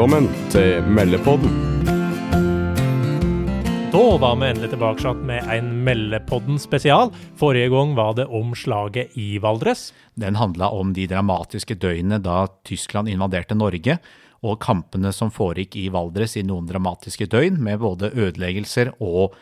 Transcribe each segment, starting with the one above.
Velkommen til Meldepodden. Da var vi endelig tilbake med en Meldepodden spesial. Forrige gang var det om slaget i Valdres. Den handla om de dramatiske døgnene da Tyskland invaderte Norge, og kampene som foregikk i Valdres i noen dramatiske døgn, med både ødeleggelser og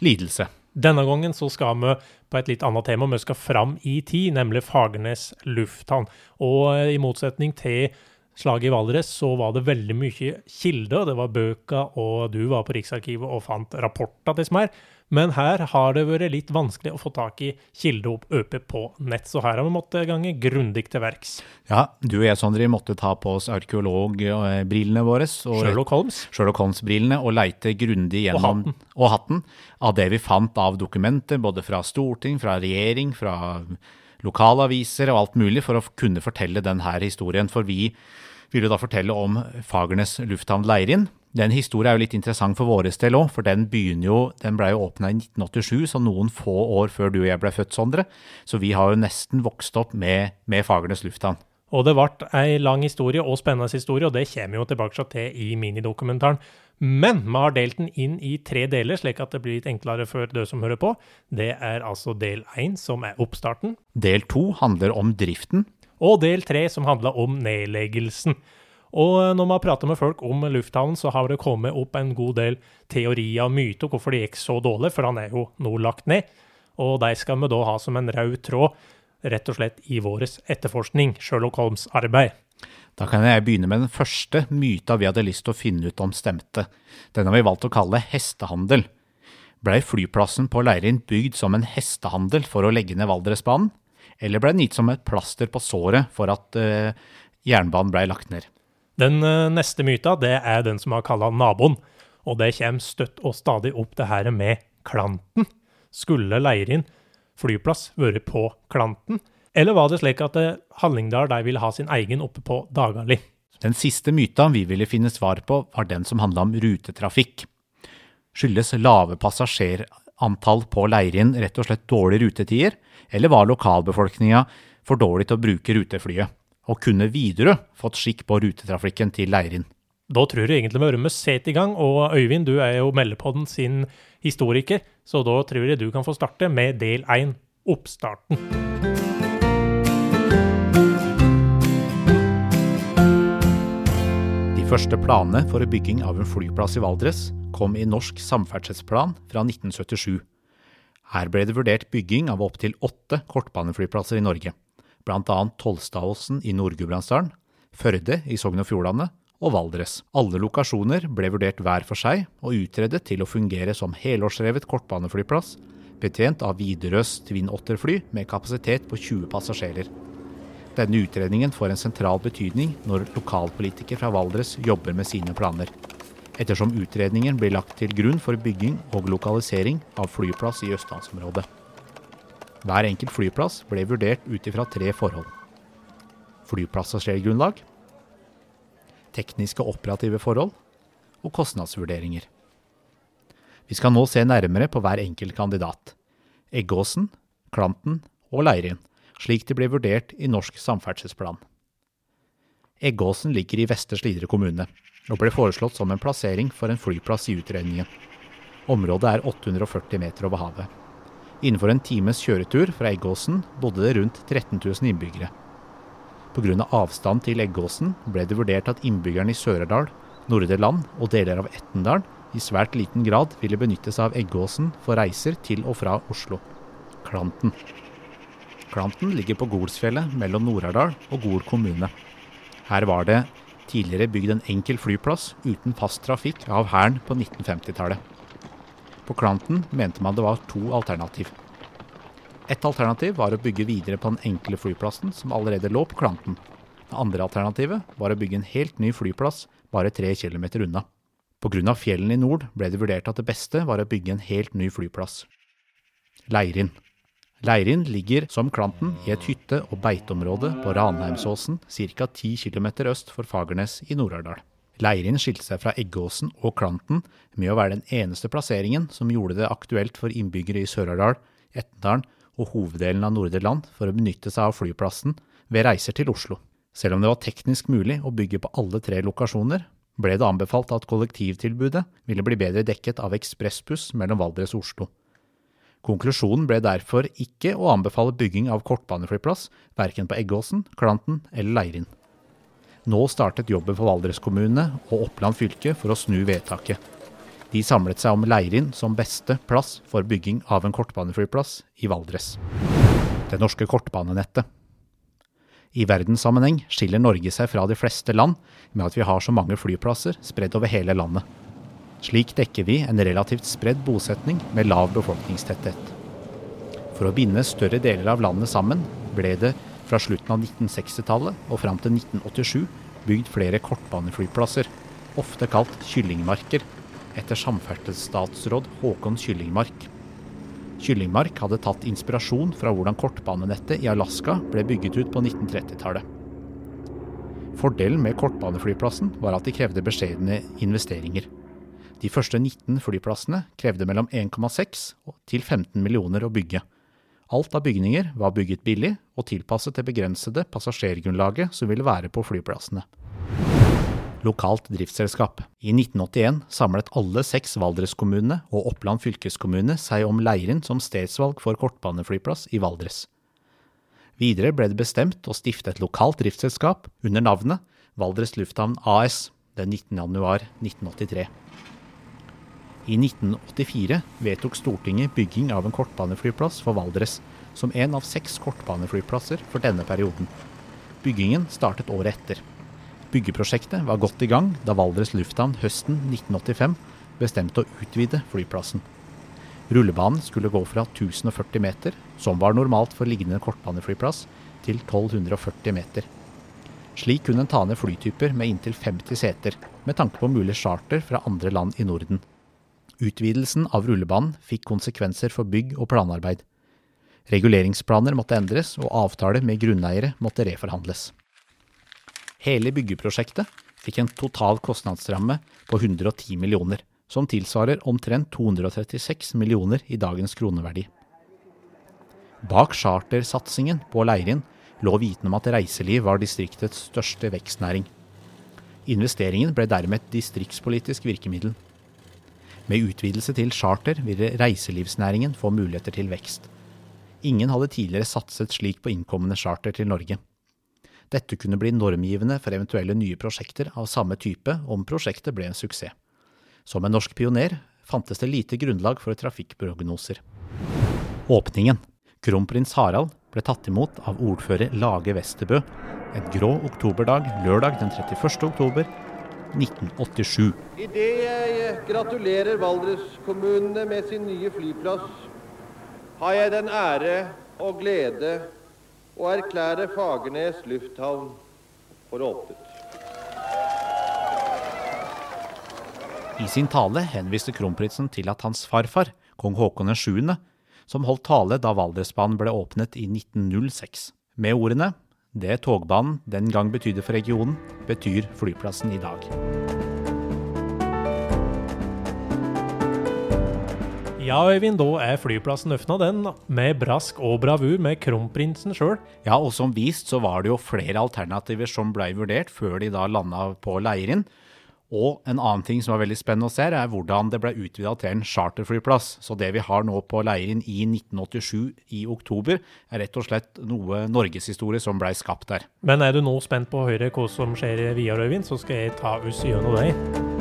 lidelse. Denne gangen så skal vi på et litt annet tema. Vi skal fram i tid, nemlig Fagernes lufthavn. Og i motsetning til slaget i Valdres, så var det veldig mye kilder. Det var bøker, og du var på Riksarkivet og fant rapporter til Smer. Men her har det vært litt vanskelig å få tak i kilder opp oppe på nett, så her har vi måttet gange grundig til verks. Ja, du og jeg, Sondre, måtte ta på oss arkeologbrillene våre. Og Sherlock Holmes. Sherlock Holmes-brillene og leite grundig gjennom Og hatten. og hatten av det vi fant av dokumenter, både fra storting, fra regjering, fra lokalaviser og alt mulig, for å kunne fortelle denne historien. For vi vil jo da fortelle om Fagernes lufthavn Leirin. Den historien er jo litt interessant for våre del òg, for den begynner jo, den ble jo åpna i 1987, så noen få år før du og jeg ble født, Sondre. Så vi har jo nesten vokst opp med, med Fagernes lufthavn. Og det ble ei lang historie og spennende historie, og det kommer jo tilbake til i minidokumentaren. Men vi har delt den inn i tre deler, slik at det blir litt enklere for dere som hører på. Det er altså del én, som er oppstarten, Del to handler om driften. og del tre, som handler om nedleggelsen. Og når vi har pratet med folk om lufthavnen, så har det kommet opp en god del teorier og myter om hvorfor det gikk så dårlig, for han er jo nå lagt ned. Og de skal vi da ha som en rød tråd, rett og slett i vår etterforskning, Sherlock Holmes-arbeid. Da kan jeg begynne med den første myta vi hadde lyst til å finne ut om stemte. Den har vi valgt å kalle hestehandel. Blei flyplassen på Leirin bygd som en hestehandel for å legge ned Valdresbanen, eller blei den gitt som et plaster på såret for at uh, jernbanen blei lagt ned? Den uh, neste myta det er den som har kalla naboen, og det kommer støtt og stadig opp det her med klanten. Skulle Leirin flyplass vært på klanten, eller var det slik at eh, Hallingdal de ville ha sin egen oppe på Dagali? Den siste myta vi ville finne svar på, var den som handla om rutetrafikk. Skyldes lave passasjerantall på Leirin rett og slett dårlige rutetider, eller var lokalbefolkninga for dårlig til å bruke ruteflyet? Og kunne Widerøe fått skikk på rutetrafikken til Leirin? Da tror jeg egentlig vi må set i gang, og Øyvind, du er jo Meldepodden sin historiker, så da tror jeg du kan få starte med del én, oppstarten. De første planene for bygging av en flyplass i Valdres kom i Norsk samferdselsplan fra 1977. Her ble det vurdert bygging av opptil åtte kortbaneflyplasser i Norge, bl.a. Tolstadåsen i Nord-Gudbrandsdalen, Førde i Sogn og Fjordane og Valdres. Alle lokasjoner ble vurdert hver for seg og utredet til å fungere som helårsrevet kortbaneflyplass, betjent av Widerøes Twin Otter-fly med kapasitet på 20 passasjerer. Denne utredningen får en sentral betydning når lokalpolitikere fra Valdres jobber med sine planer, ettersom utredningen blir lagt til grunn for bygging og lokalisering av flyplass i østlandsområdet. Hver enkelt flyplass ble vurdert ut ifra tre forhold. Flypassasjergrunnlag, tekniske og operative forhold og kostnadsvurderinger. Vi skal nå se nærmere på hver enkelt kandidat. Eggåsen, Klanten og Leirin, slik de ble vurdert i Norsk samferdselsplan. Eggåsen ligger i Vestre Slidre kommune, og ble foreslått som en plassering for en flyplass i utredningen. Området er 840 meter over havet. Innenfor en times kjøretur fra Eggåsen bodde det rundt 13 000 innbyggere. Pga. avstand til Eggåsen ble det vurdert at innbyggerne i Sør-Aurdal, Nordre Land og deler av Etnedal i svært liten grad ville benytte seg av Eggåsen for reiser til og fra Oslo. Klanten. Klanten ligger på Golsfjellet mellom Nord-Aurdal og Gol kommune. Her var det tidligere bygd en enkel flyplass uten fast trafikk av Hæren på 1950-tallet. På Klanten mente man det var to alternativ. Et alternativ var å bygge videre på den enkle flyplassen som allerede lå på Klanten. Det andre alternativet var å bygge en helt ny flyplass bare tre kilometer unna. Pga. fjellene i nord ble det vurdert at det beste var å bygge en helt ny flyplass. Leirin. Leirin ligger som Klanten i et hytte- og beiteområde på Ranheimsåsen ca. 10 km øst for Fagernes i Nord-Aurdal. Leirin skilte seg fra Eggåsen og Klanten med å være den eneste plasseringen som gjorde det aktuelt for innbyggere i Sør-Aurdal, Etnedalen og hoveddelen av Nordre Land for å benytte seg av flyplassen ved reiser til Oslo. Selv om det var teknisk mulig å bygge på alle tre lokasjoner, ble det anbefalt at kollektivtilbudet ville bli bedre dekket av ekspressbuss mellom Valdres og Oslo. Konklusjonen ble derfor ikke å anbefale bygging av kortbaneflyplass verken på Eggåsen, Klanten eller Leirin. Nå startet jobben for Valdres kommune og Oppland fylke for å snu vedtaket. De samlet seg om Leirin som beste plass for bygging av en kortbaneflyplass i Valdres. Det norske kortbanenettet. I verdenssammenheng skiller Norge seg fra de fleste land med at vi har så mange flyplasser spredd over hele landet. Slik dekker vi en relativt spredd bosetning med lav befolkningstetthet. For å binde større deler av landet sammen ble det fra slutten av 1960-tallet og fram til 1987 bygd flere kortbaneflyplasser, ofte kalt kyllingmarker, etter samferdselsstatsråd Håkon Kyllingmark. Kyllingmark hadde tatt inspirasjon fra hvordan kortbanenettet i Alaska ble bygget ut på 1930-tallet. Fordelen med kortbaneflyplassen var at de krevde beskjedne investeringer. De første 19 flyplassene krevde mellom 1,6 til 15 millioner å bygge. Alt av bygninger var bygget billig og tilpasset det begrensede passasjergrunnlaget som ville være på flyplassene. Lokalt driftsselskap. I 1981 samlet alle seks Valdres-kommunene og Oppland fylkeskommune seg om Leirin som stedsvalg for kortbaneflyplass i Valdres. Videre ble det bestemt å stifte et lokalt driftsselskap under navnet Valdres lufthavn AS den 19. januar 1983. I 1984 vedtok Stortinget bygging av en kortbaneflyplass for Valdres, som en av seks kortbaneflyplasser for denne perioden. Byggingen startet året etter. Byggeprosjektet var godt i gang da Valdres lufthavn høsten 1985 bestemte å utvide flyplassen. Rullebanen skulle gå fra 1040 meter, som var normalt for liggende kortbaneflyplass, til 1240 meter. Slik kunne en ta ned flytyper med inntil 50 seter, med tanke på mulig charter fra andre land i Norden. Utvidelsen av rullebanen fikk konsekvenser for bygg- og planarbeid. Reguleringsplaner måtte endres, og avtaler med grunneiere måtte reforhandles. Hele byggeprosjektet fikk en total kostnadsramme på 110 millioner, som tilsvarer omtrent 236 millioner i dagens kroneverdi. Bak chartersatsingen på Leirin lå viten om at reiseliv var distriktets største vekstnæring. Investeringen ble dermed et distriktspolitisk virkemiddel. Med utvidelse til charter ville reiselivsnæringen få muligheter til vekst. Ingen hadde tidligere satset slik på innkommende charter til Norge. Dette kunne bli normgivende for eventuelle nye prosjekter av samme type om prosjektet ble en suksess. Som en norsk pioner fantes det lite grunnlag for trafikkprognoser. Åpningen. Kronprins Harald ble tatt imot av ordfører Lage Westerbø en grå oktoberdag lørdag den 31. oktober 1987. Idet jeg gratulerer Valdres-kommunene med sin nye flyplass, har jeg den ære og glede å erklære Fagernes lufthavn for åpnet. I sin tale henviste kronprinsen til at hans farfar, kong Haakon 7., som holdt tale da Valdresbanen ble åpnet i 1906, med ordene det togbanen den gang betydde for regionen, betyr flyplassen i dag. Ja, Øyvind, da er flyplassen åpna, den, med brask og bravur med kronprinsen sjøl. Ja, og som vist så var det jo flere alternativer som blei vurdert før de da landa på Leirin. Og en annen ting som er veldig spennende å se, er hvordan det ble utvida til en charterflyplass. Så det vi har nå på Leirin i 1987 i oktober, er rett og slett noe norgeshistorie som blei skapt der. Men er du nå spent på å høre hva som skjer videre, Øyvind, så skal jeg ta oss gjennom det.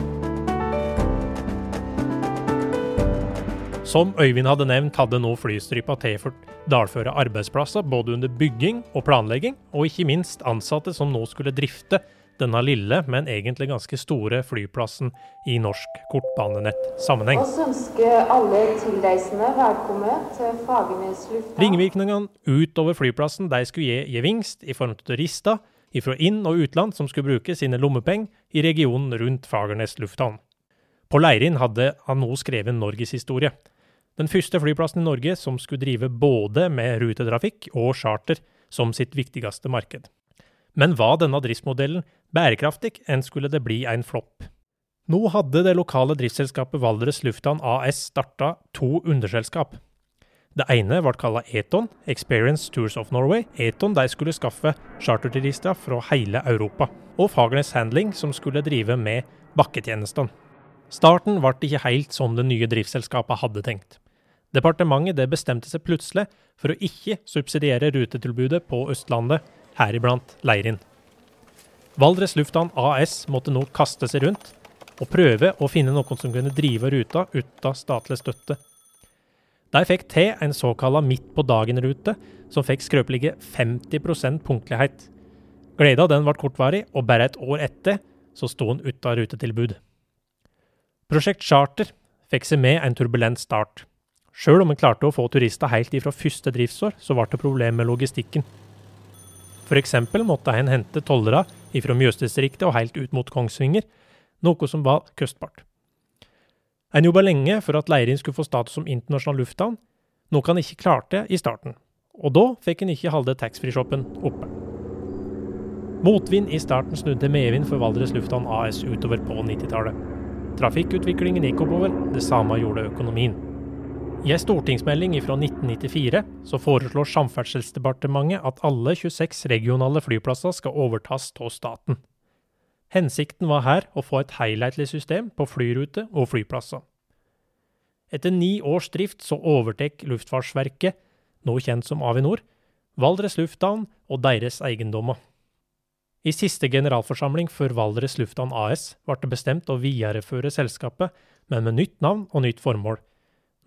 Som Øyvind hadde nevnt, hadde nå flystripa tilført dalføre arbeidsplasser både under bygging og planlegging, og ikke minst ansatte som nå skulle drifte denne lille, men egentlig ganske store flyplassen i norsk kortbanenett-sammenheng. Vi ønsker alle tilreisende velkommen til Fagernes lufthavn. Ringvirkningene utover flyplassen de skulle gi gevinst i form av turister fra inn- og utland som skulle bruke sine lommepenger i regionen rundt Fagernes lufthavn. På Leirin hadde han nå skrevet norgeshistorie. Den første flyplassen i Norge som skulle drive både med rutetrafikk og charter som sitt viktigste marked. Men var denne driftsmodellen bærekraftig, enn skulle det bli en flopp? Nå hadde det lokale driftsselskapet Valdres Lufthavn AS starta to underselskap. Det ene ble kalla Eton, Experience Tours of Norway. Eton de skulle skaffe charterturister fra hele Europa. Og Fagernes Handling, som skulle drive med bakketjenestene. Starten ble ikke helt som det nye driftsselskapet hadde tenkt. Departementet det bestemte seg plutselig for å ikke subsidiere rutetilbudet på Østlandet, heriblant Leirin. Valdres Lufthavn AS måtte nå kaste seg rundt og prøve å finne noen som kunne drive ruta uten statlig støtte. De fikk til en såkalla midt på dagen-rute, som fikk skrøpelige 50% punktlighet. Gleda den ble kortvarig, og bare et år etter så sto den uten rutetilbud. Prosjekt Charter fikk seg med en turbulent start. Sjøl om en klarte å få turister helt ifra første driftsår, så ble det problem med logistikken. F.eks. måtte en hente tollere ifra Mjøsdistriktet og helt ut mot Kongsvinger, noe som var kostbart. En jobba lenge for at Leirin skulle få status som internasjonal lufthavn, noe han ikke klarte i starten. Og da fikk han ikke holde taxfree-shoppen oppe. Motvind i starten snudde medvind for Valdres Lufthavn AS utover på 90-tallet. Trafikkutviklingen gikk oppover, det samme gjorde økonomien. I ei stortingsmelding fra 1994 så foreslår Samferdselsdepartementet at alle 26 regionale flyplasser skal overtas av staten. Hensikten var her å få et helhetlig system på flyrute og flyplasser. Etter ni års drift så overtek Luftfartsverket, nå kjent som Avinor, Valdres lufthavn og deres eiendommer. I siste generalforsamling for Valdres lufthavn AS ble det bestemt å videreføre selskapet, men med nytt navn og nytt formål.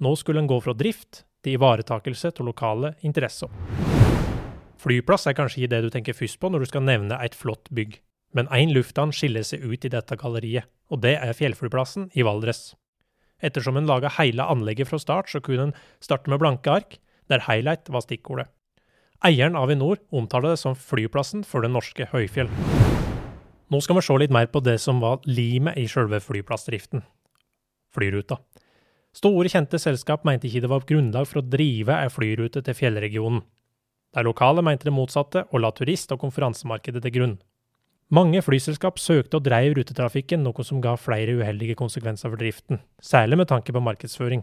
Nå skulle en gå fra drift til ivaretakelse av lokale interesser. Flyplass er kanskje ikke det du tenker først på når du skal nevne et flott bygg. Men én lufthavn skiller seg ut i dette galleriet, og det er fjellflyplassen i Valdres. Ettersom en laga hele anlegget fra start, så kunne en starte med blanke ark, der highlight var stikkordet. Eieren Avinor omtaler det som flyplassen for det norske høyfjell. Nå skal vi se litt mer på det som var limet i sjølve flyplassdriften. Flyruta. Store, kjente selskap mente ikke det var grunnlag for å drive ei flyrute til fjellregionen. De lokale mente det motsatte, og la turist- og konferansemarkedet til grunn. Mange flyselskap søkte og dreiv rutetrafikken, noe som ga flere uheldige konsekvenser for driften, særlig med tanke på markedsføring.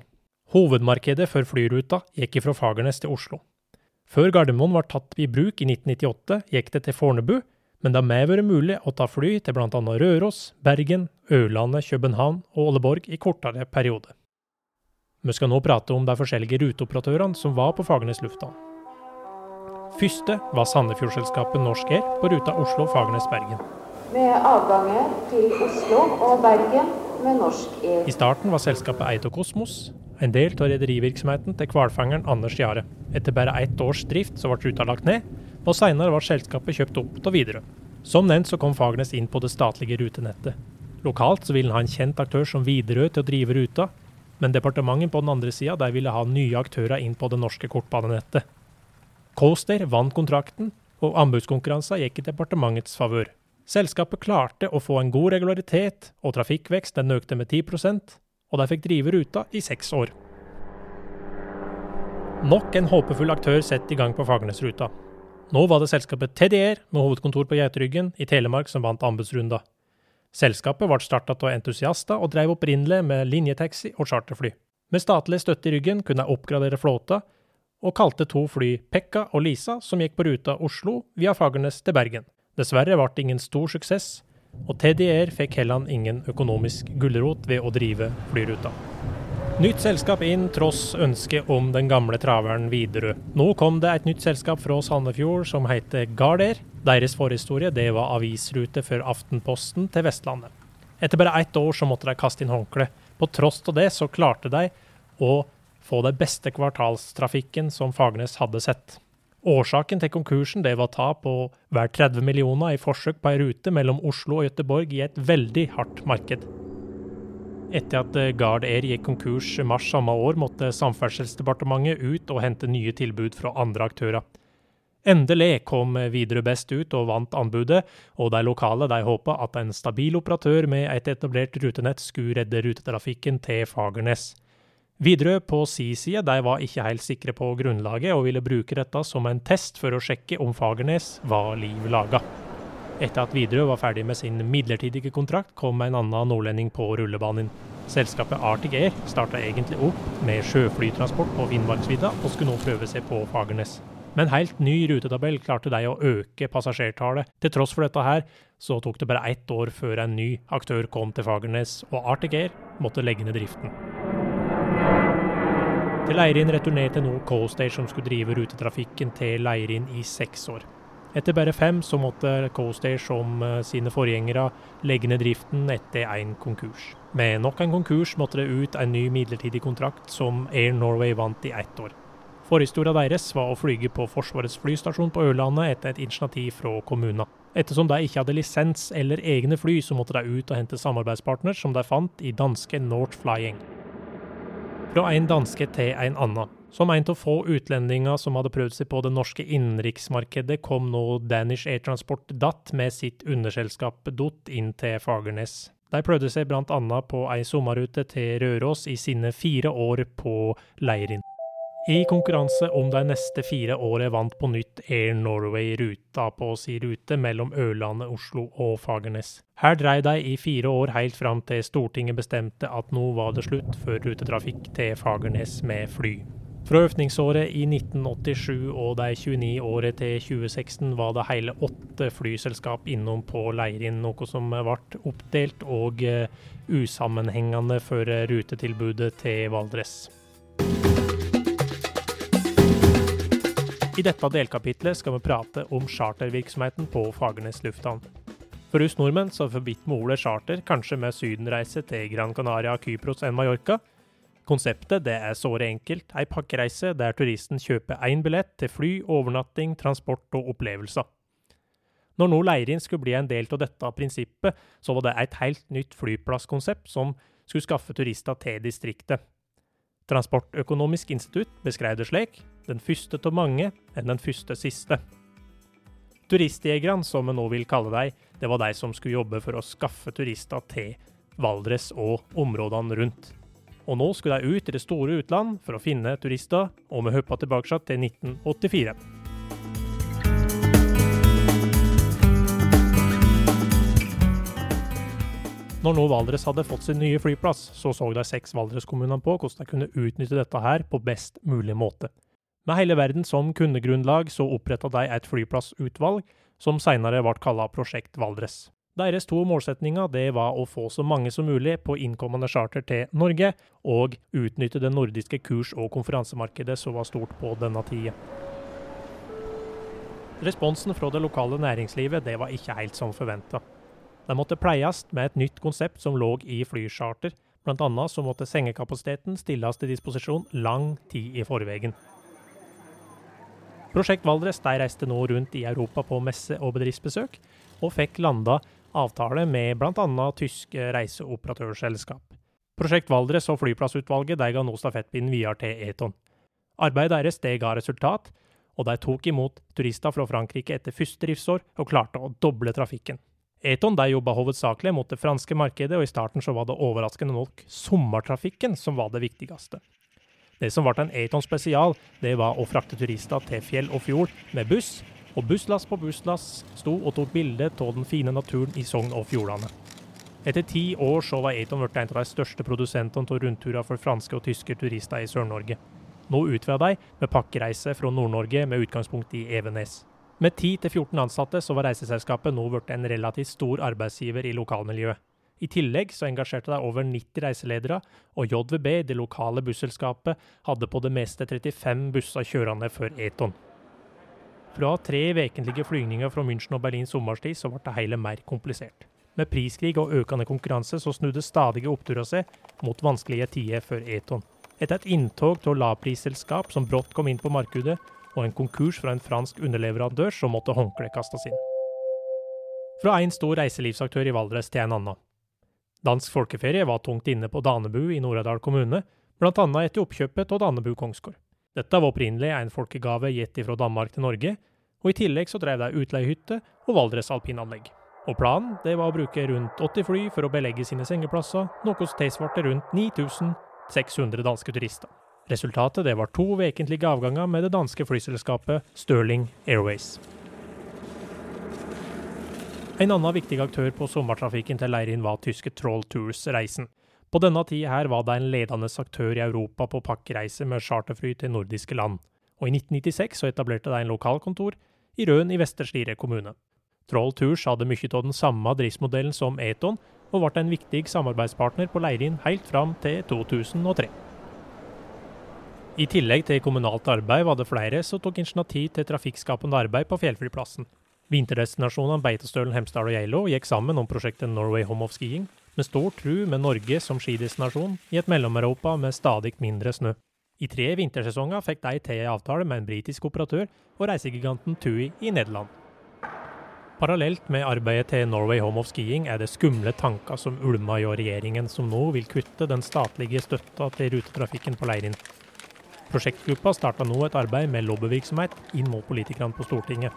Hovedmarkedet for flyruta gikk fra Fagernes til Oslo. Før Gardermoen var tatt i bruk i 1998, gikk det til Fornebu, men det har med vært mulig å ta fly til bl.a. Røros, Bergen, Ørlandet, København og Åleborg i kortere periode. Vi skal nå prate om de forskjellige ruteoperatørene som var på Fagernes lufthavn. Første var Sandefjordselskapet Norsk Air på ruta Oslo-Fagernes-Bergen. Med avganger til Oslo og Bergen med Norsk Air. I starten var selskapet eid av Kosmos, en del av rederivirksomheten til hvalfangeren Anders Jahre. Etter bare ett års drift så ble ruta lagt ned, og senere ble selskapet kjøpt opp av Widerøe. Som nevnt så kom Fagernes inn på det statlige rutenettet. Lokalt så ville han ha en kjent aktør som Widerøe til å drive ruta, men departementet på den andre sida ville ha nye aktører inn på det norske kortbanenettet. Coaster vant kontrakten, og anbudskonkurransen gikk i departementets favør. Selskapet klarte å få en god regularitet, og trafikkvekst den økte med 10 og de fikk drive ruta i seks år. Nok en håpefull aktør sett i gang på Fagernesruta. Nå var det selskapet TDR med hovedkontor på Geitryggen i Telemark som vant anbudsrunda. Selskapet ble startet av entusiaster og drev opprinnelig med linjetaxi og charterfly. Med statlig støtte i ryggen kunne jeg oppgradere flåta, og kalte to fly Pekka og Lisa, som gikk på ruta Oslo via Fagernes til Bergen. Dessverre ble det ingen stor suksess, og TDR fikk heller ingen økonomisk gulrot ved å drive flyruta. Nytt selskap inn tross ønske om den gamle traveren Widerøe. Nå kom det et nytt selskap fra Sandefjord som heter Gardair. Deres forhistorie det var avisrute for Aftenposten til Vestlandet. Etter bare ett år så måtte de kaste inn håndkle. På tross av det så klarte de å få den beste kvartalstrafikken som Fagernes hadde sett. Årsaken til konkursen det var tap på hver 30 millioner i forsøk på ei rute mellom Oslo og Gøteborg i et veldig hardt marked. Etter at Gard Air gikk konkurs mars samme år, måtte Samferdselsdepartementet ut og hente nye tilbud fra andre aktører. Endelig kom Widerøe best ut og vant anbudet, og de lokale de håpa at en stabil operatør med et etablert rutenett skulle redde rutetrafikken til Fagernes. Widerøe på si side de var ikke helt sikre på grunnlaget, og ville bruke dette som en test for å sjekke om Fagernes var liv laga. Etter at Widerøe var ferdig med sin midlertidige kontrakt, kom en annen nordlending på rullebanen. Selskapet Arctic Air starta egentlig opp med sjøflytransport på Finnmarksvidda, og skulle nå prøve seg på Fagernes. Med en helt ny rutetabell klarte de å øke passasjertallet. Til tross for dette her, så tok det bare ett år før en ny aktør kom til Fagernes, og Arctic Air måtte legge ned driften. Til Leirin returnerte nå Coastage, som skulle drive rutetrafikken til Leirin i seks år. Etter bare fem så måtte Coastage, som eh, sine forgjengere, legge ned driften etter en konkurs. Med nok en konkurs måtte det ut en ny midlertidig kontrakt som Air Norway vant i ett år. Forhistoria deres var å flyge på Forsvarets flystasjon på Ørlandet etter et initiativ fra kommunen. Ettersom de ikke hadde lisens eller egne fly, så måtte de ut og hente samarbeidspartner som de fant i danske North Flying. Fra en danske til en annen. Som en av få utlendinger som hadde prøvd seg på det norske innenriksmarkedet, kom nå Danish Air Transport DAT med sitt underselskap DOT inn til Fagernes. De prøvde seg bl.a. på ei sommerrute til Røros i sine fire år på Leirin. I konkurranse om de neste fire årene vant på nytt Air Norway ruta på si rute mellom Ørlandet, Oslo og Fagernes. Her dreiv de i fire år helt fram til Stortinget bestemte at nå var det slutt for rutetrafikk til Fagernes med fly. Fra øvningsåret i 1987 og de 29 årene til 2016 var det hele åtte flyselskap innom på Leirin, noe som ble oppdelt og eh, usammenhengende for rutetilbudet til Valdres. I dette delkapitlet skal vi prate om chartervirksomheten på Fagernes lufthavn. For oss nordmenn så forbitt vi ordet charter kanskje med sydenreise til Gran Canaria, Kypros enn Mallorca. Konseptet det er såre enkelt, ei pakkereise der turisten kjøper én billett til fly, overnatting, transport og opplevelser. Når nå Leirin skulle bli en del av dette prinsippet, så var det et helt nytt flyplasskonsept som skulle skaffe turister til distriktet. Transportøkonomisk institutt beskrev det slik den første av mange enn den første siste. Turistjegerne, som vi nå vil kalle dem, det var de som skulle jobbe for å skaffe turister til Valdres og områdene rundt. Og nå skulle de ut i det store utland for å finne turister, og vi hoppa tilbake til 1984. Når nå Valdres hadde fått sin nye flyplass, så så de seks Valdres-kommunene på hvordan de kunne utnytte dette her på best mulig måte. Med hele verden som kundegrunnlag så oppretta de et flyplassutvalg, som seinere ble kalla Prosjekt Valdres. Deres to målsetninger det var å få så mange som mulig på innkommende charter til Norge, og utnytte det nordiske kurs- og konferansemarkedet som var stort på denne tida. Responsen fra det lokale næringslivet det var ikke helt som forventa. De måtte pleies med et nytt konsept som lå i flycharter, bl.a. så måtte sengekapasiteten stilles til disposisjon lang tid i forveien. Prosjekt Valdres de reiste nå rundt i Europa på messe- og bedriftsbesøk, og fikk landa avtale med bl.a. tyske reiseoperatørselskap. Prosjekt Valdres og flyplassutvalget de ga nå stafettpinnen videre til Eton. Arbeidet deres det ga resultat, og de tok imot turister fra Frankrike etter første driftsår og klarte å doble trafikken. Eton de jobba hovedsakelig mot det franske markedet, og i starten så var det overraskende nok sommertrafikken som var det viktigste. Det som ble en Aton spesial, det var å frakte turister til fjell og fjord med buss, og busslass på busslass sto og tok bilde av den fine naturen i Sogn og Fjordane. Etter ti år så var Aton blitt en av de største produsentene av rundturer for franske og tyske turister i Sør-Norge. Nå utvider de med pakkereise fra Nord-Norge med utgangspunkt i Evenes. Med 10-14 ansatte så var reiseselskapet nå blitt en relativt stor arbeidsgiver i lokalmiljøet. I tillegg så engasjerte de over 90 reiseledere, og JVB, det lokale busselskapet, hadde på det meste 35 busser kjørende før Eton. Fra tre ukentlige flygninger fra München og Berlin sommerstid så ble det hele mer komplisert. Med priskrig og økende konkurranse så snudde stadige oppturer seg mot vanskelige tider før Eton. Etter et inntog av lavprisselskap som brått kom inn på markedet, og en konkurs fra en fransk underleverandør, så måtte håndkleet kastes inn. Fra en stor reiselivsaktør i Valdres til en annen. Dansk folkeferie var tungt inne på Danebu i Nord-Aurdal kommune, bl.a. etter oppkjøpet av Danebu Kongsgård. Dette var opprinnelig en folkegave gitt fra Danmark til Norge, og i tillegg så drev de utleiehytte og Valdres alpinanlegg. Og planen det var å bruke rundt 80 fly for å belegge sine sengeplasser, noe som tilsvarte rundt 9600 danske turister. Resultatet det var to ukentlige avganger med det danske flyselskapet Stirling Airways. En annen viktig aktør på sommertrafikken til Leirin var tyske Troll Tours-reisen. På denne tida her var det en ledende aktør i Europa på pakkereiser med charterfly til nordiske land. og i 1996 så etablerte de en lokalkontor i Røn i Vestre kommune. Troll Tours hadde mye av den samme driftsmodellen som Eton, og ble en viktig samarbeidspartner på Leirin helt fram til 2003. I tillegg til kommunalt arbeid var det flere som tok initiativ til trafikkskapende arbeid på fjellflyplassen. Vinterdestinasjonene Beitostølen, Hemsedal og Geilo gikk sammen om prosjektet Norway Home of Skiing, med stor tru med Norge som skidestinasjon i et Mellom-Europa med stadig mindre snø. I tre vintersesonger fikk de til en avtale med en britisk operatør og reisegiganten TUI i Nederland. Parallelt med arbeidet til Norway Home of Skiing er det skumle tanker som ulmer hjå regjeringen, som nå vil kutte den statlige støtta til rutetrafikken på Leirin. Prosjektgruppa starta nå et arbeid med lobbyvirksomhet inn mot politikerne på Stortinget.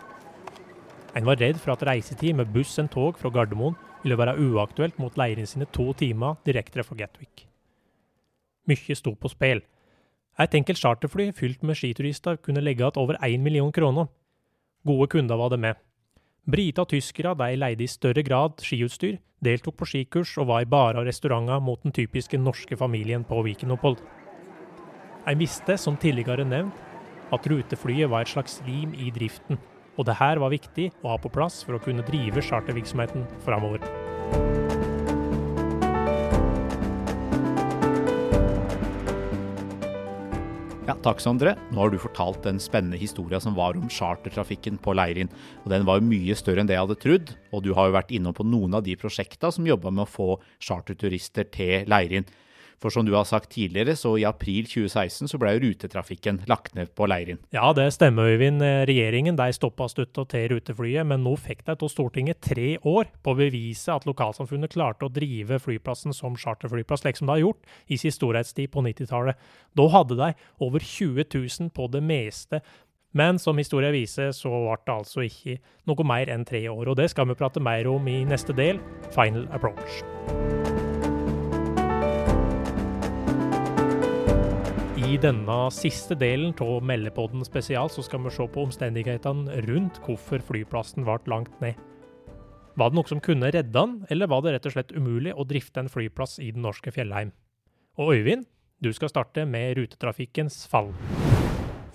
En var redd for at reisetid med buss enn tog fra Gardermoen ville være uaktuelt mot leirene sine to timer direkte fra Gatwick. Mye sto på spill. Et enkelt charterfly fylt med skiturister kunne legge igjen over én million kroner. Gode kunder var det med. Briter og tyskere de leide i større grad skiutstyr, deltok på skikurs og var i barer og restauranter mot den typiske norske familien på Vikenopphold. En visste, som tidligere nevnt, at ruteflyet var et slags lim i driften, og det her var viktig å ha på plass for å kunne drive chartervirksomheten framover. Ja, takk Sondre. Nå har du fortalt den spennende historia som var om chartertrafikken på Leirin. Og Den var jo mye større enn det jeg hadde trodd, og du har jo vært innom på noen av de prosjekta som jobba med å få charterturister til Leirin. For som du har sagt tidligere, så i april 2016 så ble rutetrafikken lagt ned på Leirin. Ja, det stemmer, Øyvind. Regjeringen de stoppa støtta til ruteflyet, men nå fikk de av Stortinget tre år på å bevise at lokalsamfunnet klarte å drive flyplassen som charterflyplass, slik som det har gjort i sin storhetstid på 90-tallet. Da hadde de over 20 000 på det meste. Men som historien viser, så ble det altså ikke noe mer enn tre år. Og det skal vi prate mer om i neste del, Final Approach. I denne siste delen av Meldepodden spesial så skal vi se på omstendighetene rundt hvorfor flyplassen ble langt ned. Var det noe som kunne redde den, eller var det rett og slett umulig å drifte en flyplass i den norske fjellheim? Og Øyvind, du skal starte med rutetrafikkens fall.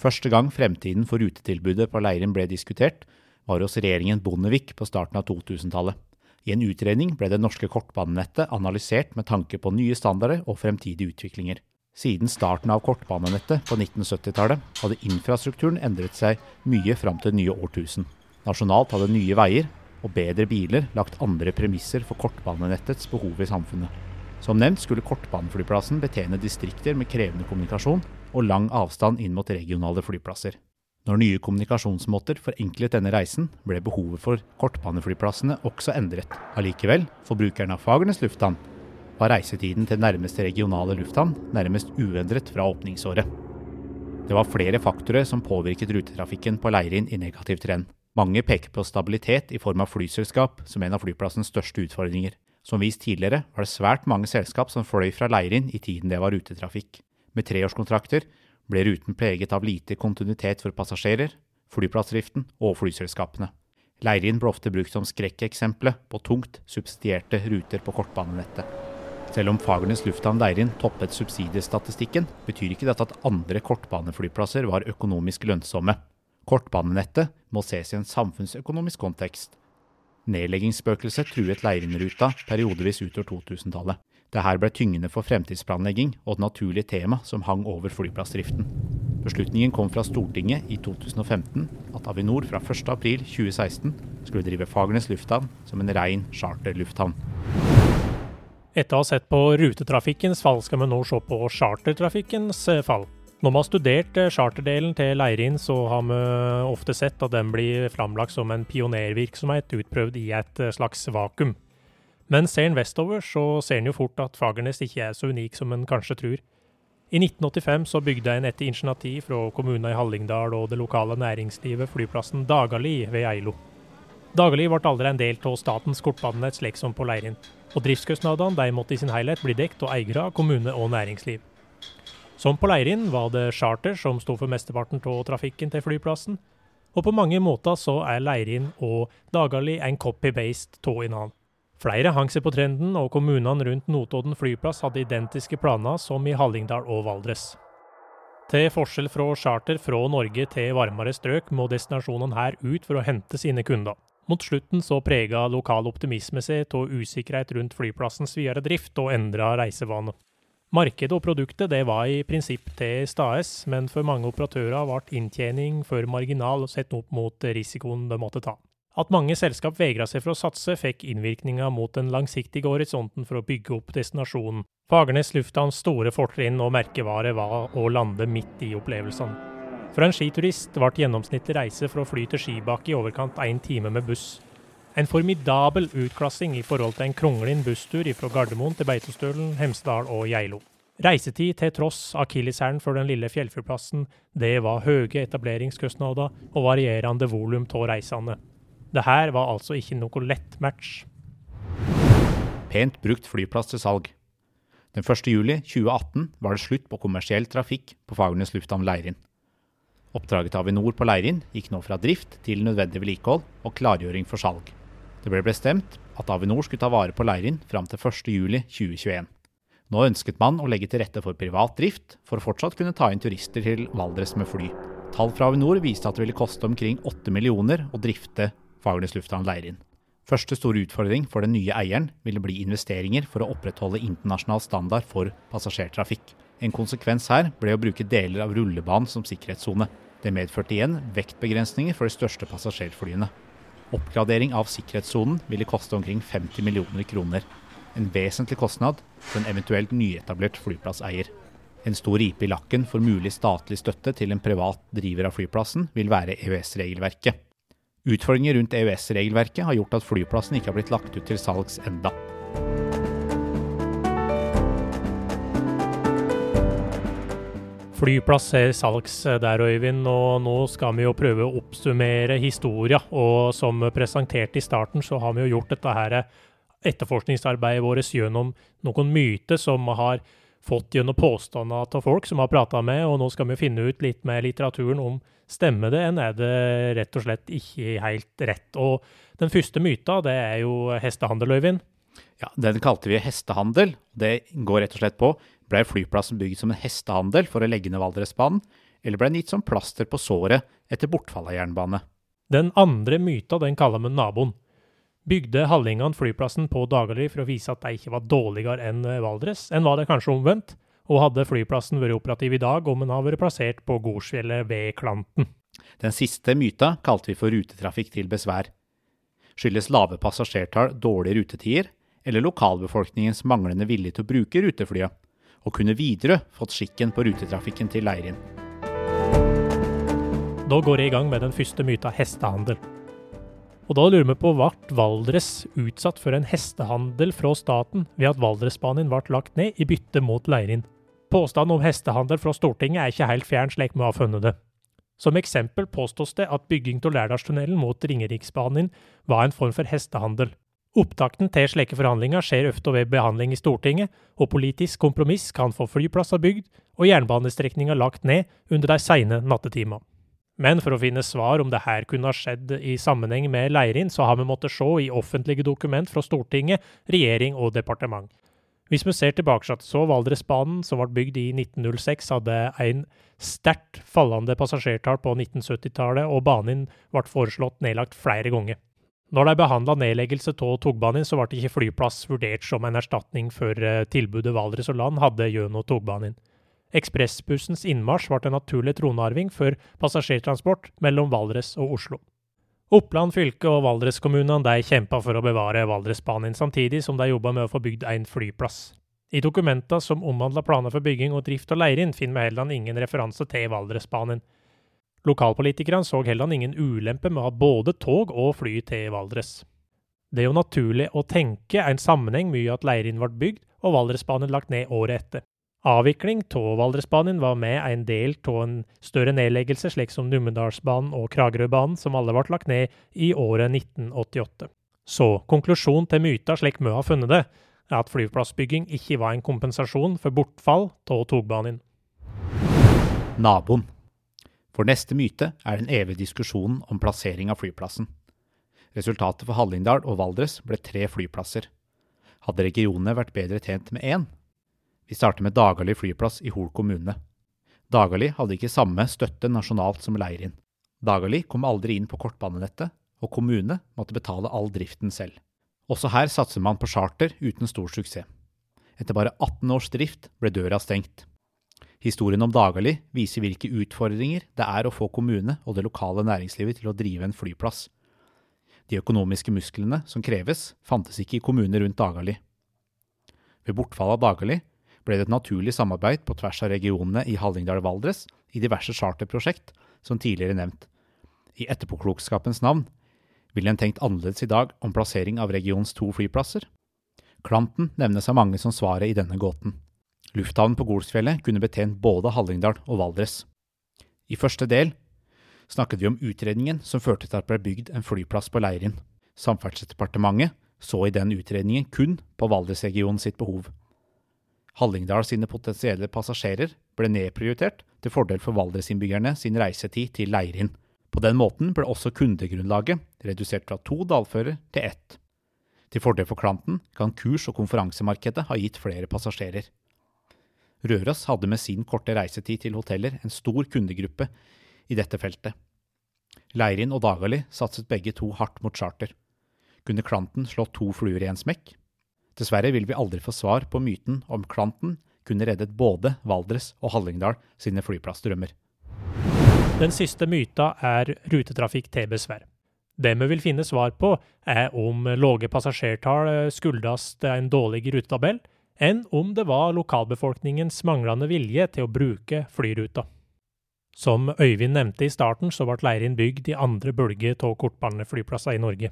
Første gang fremtiden for rutetilbudet på Leirin ble diskutert, var hos regjeringen Bondevik på starten av 2000-tallet. I en utredning ble det norske kortbanenettet analysert med tanke på nye standarder og fremtidige utviklinger. Siden starten av kortbanenettet på 1970-tallet hadde infrastrukturen endret seg mye fram til det nye årtusen. Nasjonalt hadde nye veier og bedre biler lagt andre premisser for kortbanenettets behov i samfunnet. Som nevnt skulle kortbaneflyplassen betjene distrikter med krevende kommunikasjon og lang avstand inn mot regionale flyplasser. Når nye kommunikasjonsmåter forenklet denne reisen, ble behovet for kortbaneflyplassene også endret. Allikevel, for brukerne av Fagernes lufthavn var reisetiden til nærmeste regionale lufthavn nærmest uendret fra åpningsåret. Det var flere faktorer som påvirket rutetrafikken på Leirin i negativ trend. Mange peker på stabilitet i form av flyselskap som en av flyplassens største utfordringer. Som vist tidligere var det svært mange selskap som fløy fra Leirin i tiden det var rutetrafikk. Med treårskontrakter ble ruten preget av lite kontinuitet for passasjerer, flyplassdriften og flyselskapene. Leirin ble ofte brukt som skrekkeksempelet på tungt subsidierte ruter på kortbanenettet. Selv om Fagernes lufthavn Leirin toppet subsidiestatistikken, betyr ikke dette at andre kortbaneflyplasser var økonomisk lønnsomme. Kortbanenettet må ses i en samfunnsøkonomisk kontekst. Nedleggingsspøkelset truet Leirin-ruta periodevis utover 2000-tallet. Dette ble tyngende for fremtidsplanlegging og et naturlig tema som hang over flyplassdriften. Beslutningen kom fra Stortinget i 2015 at Avinor fra 1.4.2016 skulle drive Fagernes lufthavn som en ren charterlufthavn. Etter å ha sett på rutetrafikkens fall, skal vi nå se på chartertrafikkens eh, fall. Når vi har studert eh, charterdelen til Leirin, så har vi ofte sett at den blir framlagt som en pionervirksomhet utprøvd i et eh, slags vakuum. Men ser en vestover, så ser en jo fort at Fagernes ikke er så unik som en kanskje tror. I 1985 så bygde en etter initiativ fra kommunene i Hallingdal og det lokale næringslivet flyplassen Dagali ved Eilo. Dagali ble aldri en del av statens kortbanenett slik som på Leirin og driftskostnadene måtte i sin helhet bli dekt av eiere, kommune og næringsliv. Som på Leirin var det charter som sto for mesteparten av trafikken til flyplassen, og på mange måter så er Leirin og Dagali en copy-based av hverandre. Flere hang seg på trenden, og kommunene rundt Notodden flyplass hadde identiske planer som i Hallingdal og Valdres. Til forskjell fra charter fra Norge til varmere strøk, må destinasjonene her ut for å hente sine kunder. Mot slutten så prega lokal optimisme seg av usikkerhet rundt flyplassens videre drift og endra reisevane. Markedet og produktet det var i prinsipp til stades, men for mange operatører ble inntjening for marginal sett opp mot risikoen de måtte ta. At mange selskap vegra seg for å satse, fikk innvirkninger mot den langsiktige horisonten for å bygge opp destinasjonen. Fagernes lufthavns store fortrinn og merkevare var å lande midt i opplevelsene. For en skiturist ble gjennomsnittlig reise fra fly til skibakke i overkant én time med buss. En formidabel utklassing i forhold til en kronglete busstur fra Gardermoen til Beitostølen, Hemsedal og Geilo. Reisetid til tross akilleshælen for den lille fjellflyplassen, det var høye etableringskostnader og varierende volum av reisende. Det her var altså ikke noe lett match. Pent brukt flyplass til salg. Den 1. juli 2018 var det slutt på kommersiell trafikk på Fagernes lufthavn Leirin. Oppdraget til Avinor på Leirin gikk nå fra drift til nødvendig vedlikehold og klargjøring for salg. Det ble bestemt at Avinor skulle ta vare på Leirin fram til 1. juli 2021. Nå ønsket man å legge til rette for privat drift, for å fortsatt kunne ta inn turister til Valdres med fly. Tall fra Avinor viste at det ville koste omkring 8 millioner å drifte Fagernes lufthavn Leirin. Første store utfordring for den nye eieren ville bli investeringer for å opprettholde internasjonal standard for passasjertrafikk. En konsekvens her ble å bruke deler av rullebanen som sikkerhetssone. Det medførte igjen vektbegrensninger for de største passasjerflyene. Oppgradering av sikkerhetssonen ville koste omkring 50 millioner kroner. En vesentlig kostnad for en eventuelt nyetablert flyplasseier. En stor ripe i lakken for mulig statlig støtte til en privat driver av flyplassen vil være EØS-regelverket. Utfordringer rundt EØS-regelverket har gjort at flyplassen ikke har blitt lagt ut til salgs enda. Flyplass er salgs der, Øyvind, og nå skal vi jo prøve å oppsummere historia. Og som presentert i starten, så har vi jo gjort dette her etterforskningsarbeidet vårt gjennom noen myter som har fått gjennom påstander av folk som har prata med, og nå skal vi finne ut litt med litteraturen om stemmer det, enn er det rett og slett ikke helt rett. Og den første myta, det er jo hestehandel, Øyvind. Ja, Den kalte vi hestehandel. Det går rett og slett på ble flyplassen bygd som en hestehandel for å legge ned Valdresbanen, eller ble den gitt som plaster på såret etter bortfall av jernbane? Den andre myta den kaller vi naboen. Bygde hallingene flyplassen på daglig for å vise at de ikke var dårligere enn Valdres, enn var det kanskje omvendt? Og hadde flyplassen vært operativ i dag om den hadde vært plassert på Gorsfjellet ved Klanten? Den siste myta kalte vi for rutetrafikk til besvær. Skyldes lave passasjertall dårlige rutetider, eller lokalbefolkningens manglende vilje til å bruke ruteflyet? Og kunne videre fått skikken på rutetrafikken til Leirin. Da går jeg i gang med den første myta hestehandel. Og da lurer vi på ble Valdres utsatt for en hestehandel fra staten ved at Valdresbanen ble lagt ned i bytte mot Leirin. Påstanden om hestehandel fra Stortinget er ikke helt fjern slik vi har funnet det. Som eksempel påstås det at bygging av Lærdalstunnelen mot Ringeriksbanen var en form for hestehandel. Opptakten til slike forhandlinger skjer ofte ved behandling i Stortinget, og politisk kompromiss kan få flyplasser bygd og jernbanestrekninger lagt ned under de seine nattetimene. Men for å finne svar om det her kunne ha skjedd i sammenheng med Leirin, så har vi måttet se i offentlige dokument fra Stortinget, regjering og departement. Hvis vi ser tilbake så Valdresbanen, som ble bygd i 1906, hadde en sterkt fallende passasjertall på 1970-tallet, og banen ble foreslått nedlagt flere ganger. Når de behandla nedleggelse av togbanen, så ble ikke flyplass vurdert som en erstatning for eh, tilbudet Valdres og Land hadde gjennom togbanen. Ekspressbussens innmarsj ble en naturlig tronarving for passasjertransport mellom Valdres og Oslo. Oppland fylke og Valdres-kommunene kjempa for å bevare Valdresbanen, samtidig som de jobba med å få bygd en flyplass. I dokumenta som omhandla planer for bygging og drift av Leirin, finner vi heller ingen referanse til Valdresbanen. Lokalpolitikerne så heller ingen ulempe med å ha både tog og fly til Valdres. Det er jo naturlig å tenke en sammenheng mye at Leirin ble bygd og Valdresbanen lagt ned året etter. Avvikling av Valdresbanen var med en del av en større nedleggelse, slik som Numedalsbanen og Kragerøbanen, som alle ble lagt ned i året 1988. Så konklusjonen til myta, slik vi har funnet det, er at flyplassbygging ikke var en kompensasjon for bortfall av togbanen. Naboen. For neste myte er den evige diskusjonen om plassering av flyplassen. Resultatet for Hallingdal og Valdres ble tre flyplasser. Hadde regionene vært bedre tjent med én? Vi starter med Dagali flyplass i Hol kommune. Dagali hadde ikke samme støtte nasjonalt som Leirin. Dagali kom aldri inn på kortbanenettet, og kommune måtte betale all driften selv. Også her satser man på charter uten stor suksess. Etter bare 18 års drift ble døra stengt. Historien om Dagali viser hvilke utfordringer det er å få kommune og det lokale næringslivet til å drive en flyplass. De økonomiske musklene som kreves, fantes ikke i kommuner rundt Dagali. Ved bortfall av Dagali ble det et naturlig samarbeid på tvers av regionene i Hallingdal-Valdres i diverse charterprosjekt, som tidligere nevnt. I etterpåklokskapens navn ville en tenkt annerledes i dag om plassering av regionens to flyplasser. Klanten nevnes av mange som svaret i denne gåten. Lufthavnen på Golsfjellet kunne betjent både Hallingdal og Valdres. I første del snakket vi om utredningen som førte til at det ble bygd en flyplass på Leirin. Samferdselsdepartementet så i den utredningen kun på Valdresregionen sitt behov. Hallingdal sine potensielle passasjerer ble nedprioritert til fordel for Valdresinnbyggerne sin reisetid til Leirin. På den måten ble også kundegrunnlaget redusert fra to dalfører til ett. Til fordel for Klanten kan kurs- og konferansemarkedet ha gitt flere passasjerer. Røros hadde med sin korte reisetid til hoteller en stor kundegruppe i dette feltet. Leirin og Dagali satset begge to hardt mot charter. Kunne Klanten slå to fluer i en smekk? Dessverre vil vi aldri få svar på myten om Klanten kunne reddet både Valdres og Hallingdal sine flyplassdrømmer. Den siste myta er rutetrafikk til besvær. Det vi vil finne svar på, er om lave passasjertall skyldes en dårlig rutetabell, enn om det var lokalbefolkningens manglende vilje til å bruke flyruta. Som Øyvind nevnte i starten, så ble Leirin bygd i andre bølge av kortbaneflyplasser i Norge.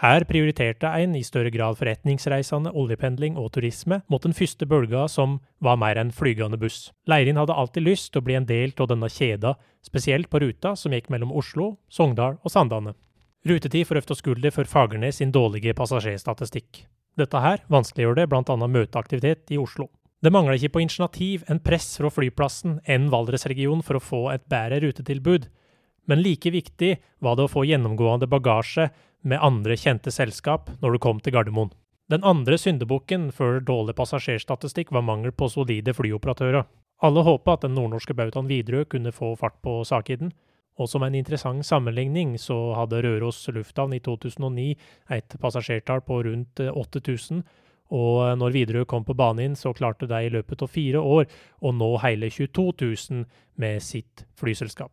Her prioriterte en i større grad forretningsreisende, oljependling og turisme mot den første bølga som var mer enn flygende buss. Leirin hadde alltid lyst til å bli en del av denne kjeda, spesielt på ruta som gikk mellom Oslo, Sogndal og Sandane. Rutetid for Øft og Skulder for Fagernes sin dårlige passasjerstatistikk. Dette her vanskeliggjør det bl.a. møteaktivitet i Oslo. Det mangler ikke på initiativ en press fra flyplassen enn Valdresregionen for å få et bedre rutetilbud, men like viktig var det å få gjennomgående bagasje med andre kjente selskap når du kom til Gardermoen. Den andre syndebukken for dårlig passasjerstatistikk var mangel på solide flyoperatører. Alle håpa at den nordnorske bautaen Widerøe kunne få fart på sakiden, og som en interessant sammenligning så hadde Røros lufthavn i 2009 et passasjertall på rundt 8000, og når Widerøe kom på banen, så klarte de i løpet av fire år å nå hele 22 000 med sitt flyselskap.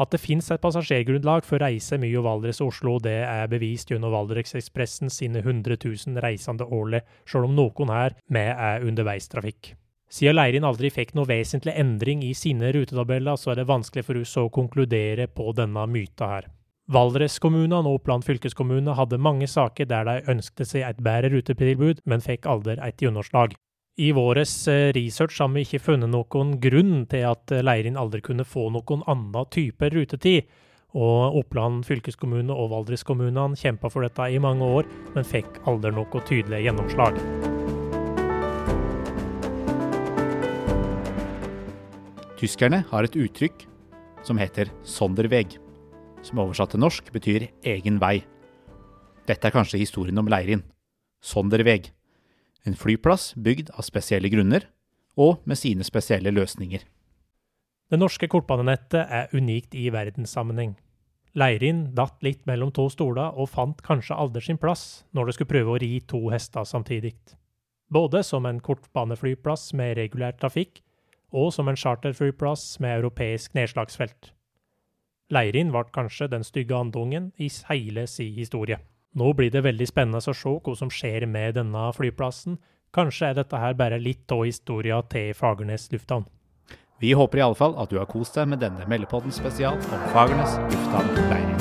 At det finnes et passasjergrunnlag for å reise mye Valdres og Oslo, det er bevist gjennom Valdresekspressen sine 100 000 reisende årlig, selv om noen her med er underveistrafikk. Siden Leirin aldri fikk noe vesentlig endring i sine rutetabeller, så er det vanskelig for oss å konkludere på denne myta her. Valdreskommunene og Oppland fylkeskommune hadde mange saker der de ønsket seg et bedre rutetilbud, men fikk aldri et gjennomslag. I vår eh, research har vi ikke funnet noen grunn til at Leirin aldri kunne få noen annen type rutetid, og Oppland fylkeskommune og Valdreskommunene kjempa for dette i mange år, men fikk aldri noe tydelig gjennomslag. Tyskerne har et uttrykk som heter 'Sonderweg', som oversatt til norsk betyr 'egen vei'. Dette er kanskje historien om Leirin. Sonderweg en flyplass bygd av spesielle grunner, og med sine spesielle løsninger. Det norske kortbanenettet er unikt i verdenssammenheng. Leirin datt litt mellom to stoler og fant kanskje aldri sin plass når det skulle prøve å ri to hester samtidig. Både som en kortbaneflyplass med regulær trafikk, og som en charterflyplass med europeisk nedslagsfelt. Leirin ble kanskje den stygge andungen i hele si historie. Nå blir det veldig spennende å se hva som skjer med denne flyplassen. Kanskje er dette her bare litt av historia til Fagernes lufthavn. Vi håper i alle fall at du har kost deg med denne Meldepodden spesial om Fagernes lufthavn Leirin.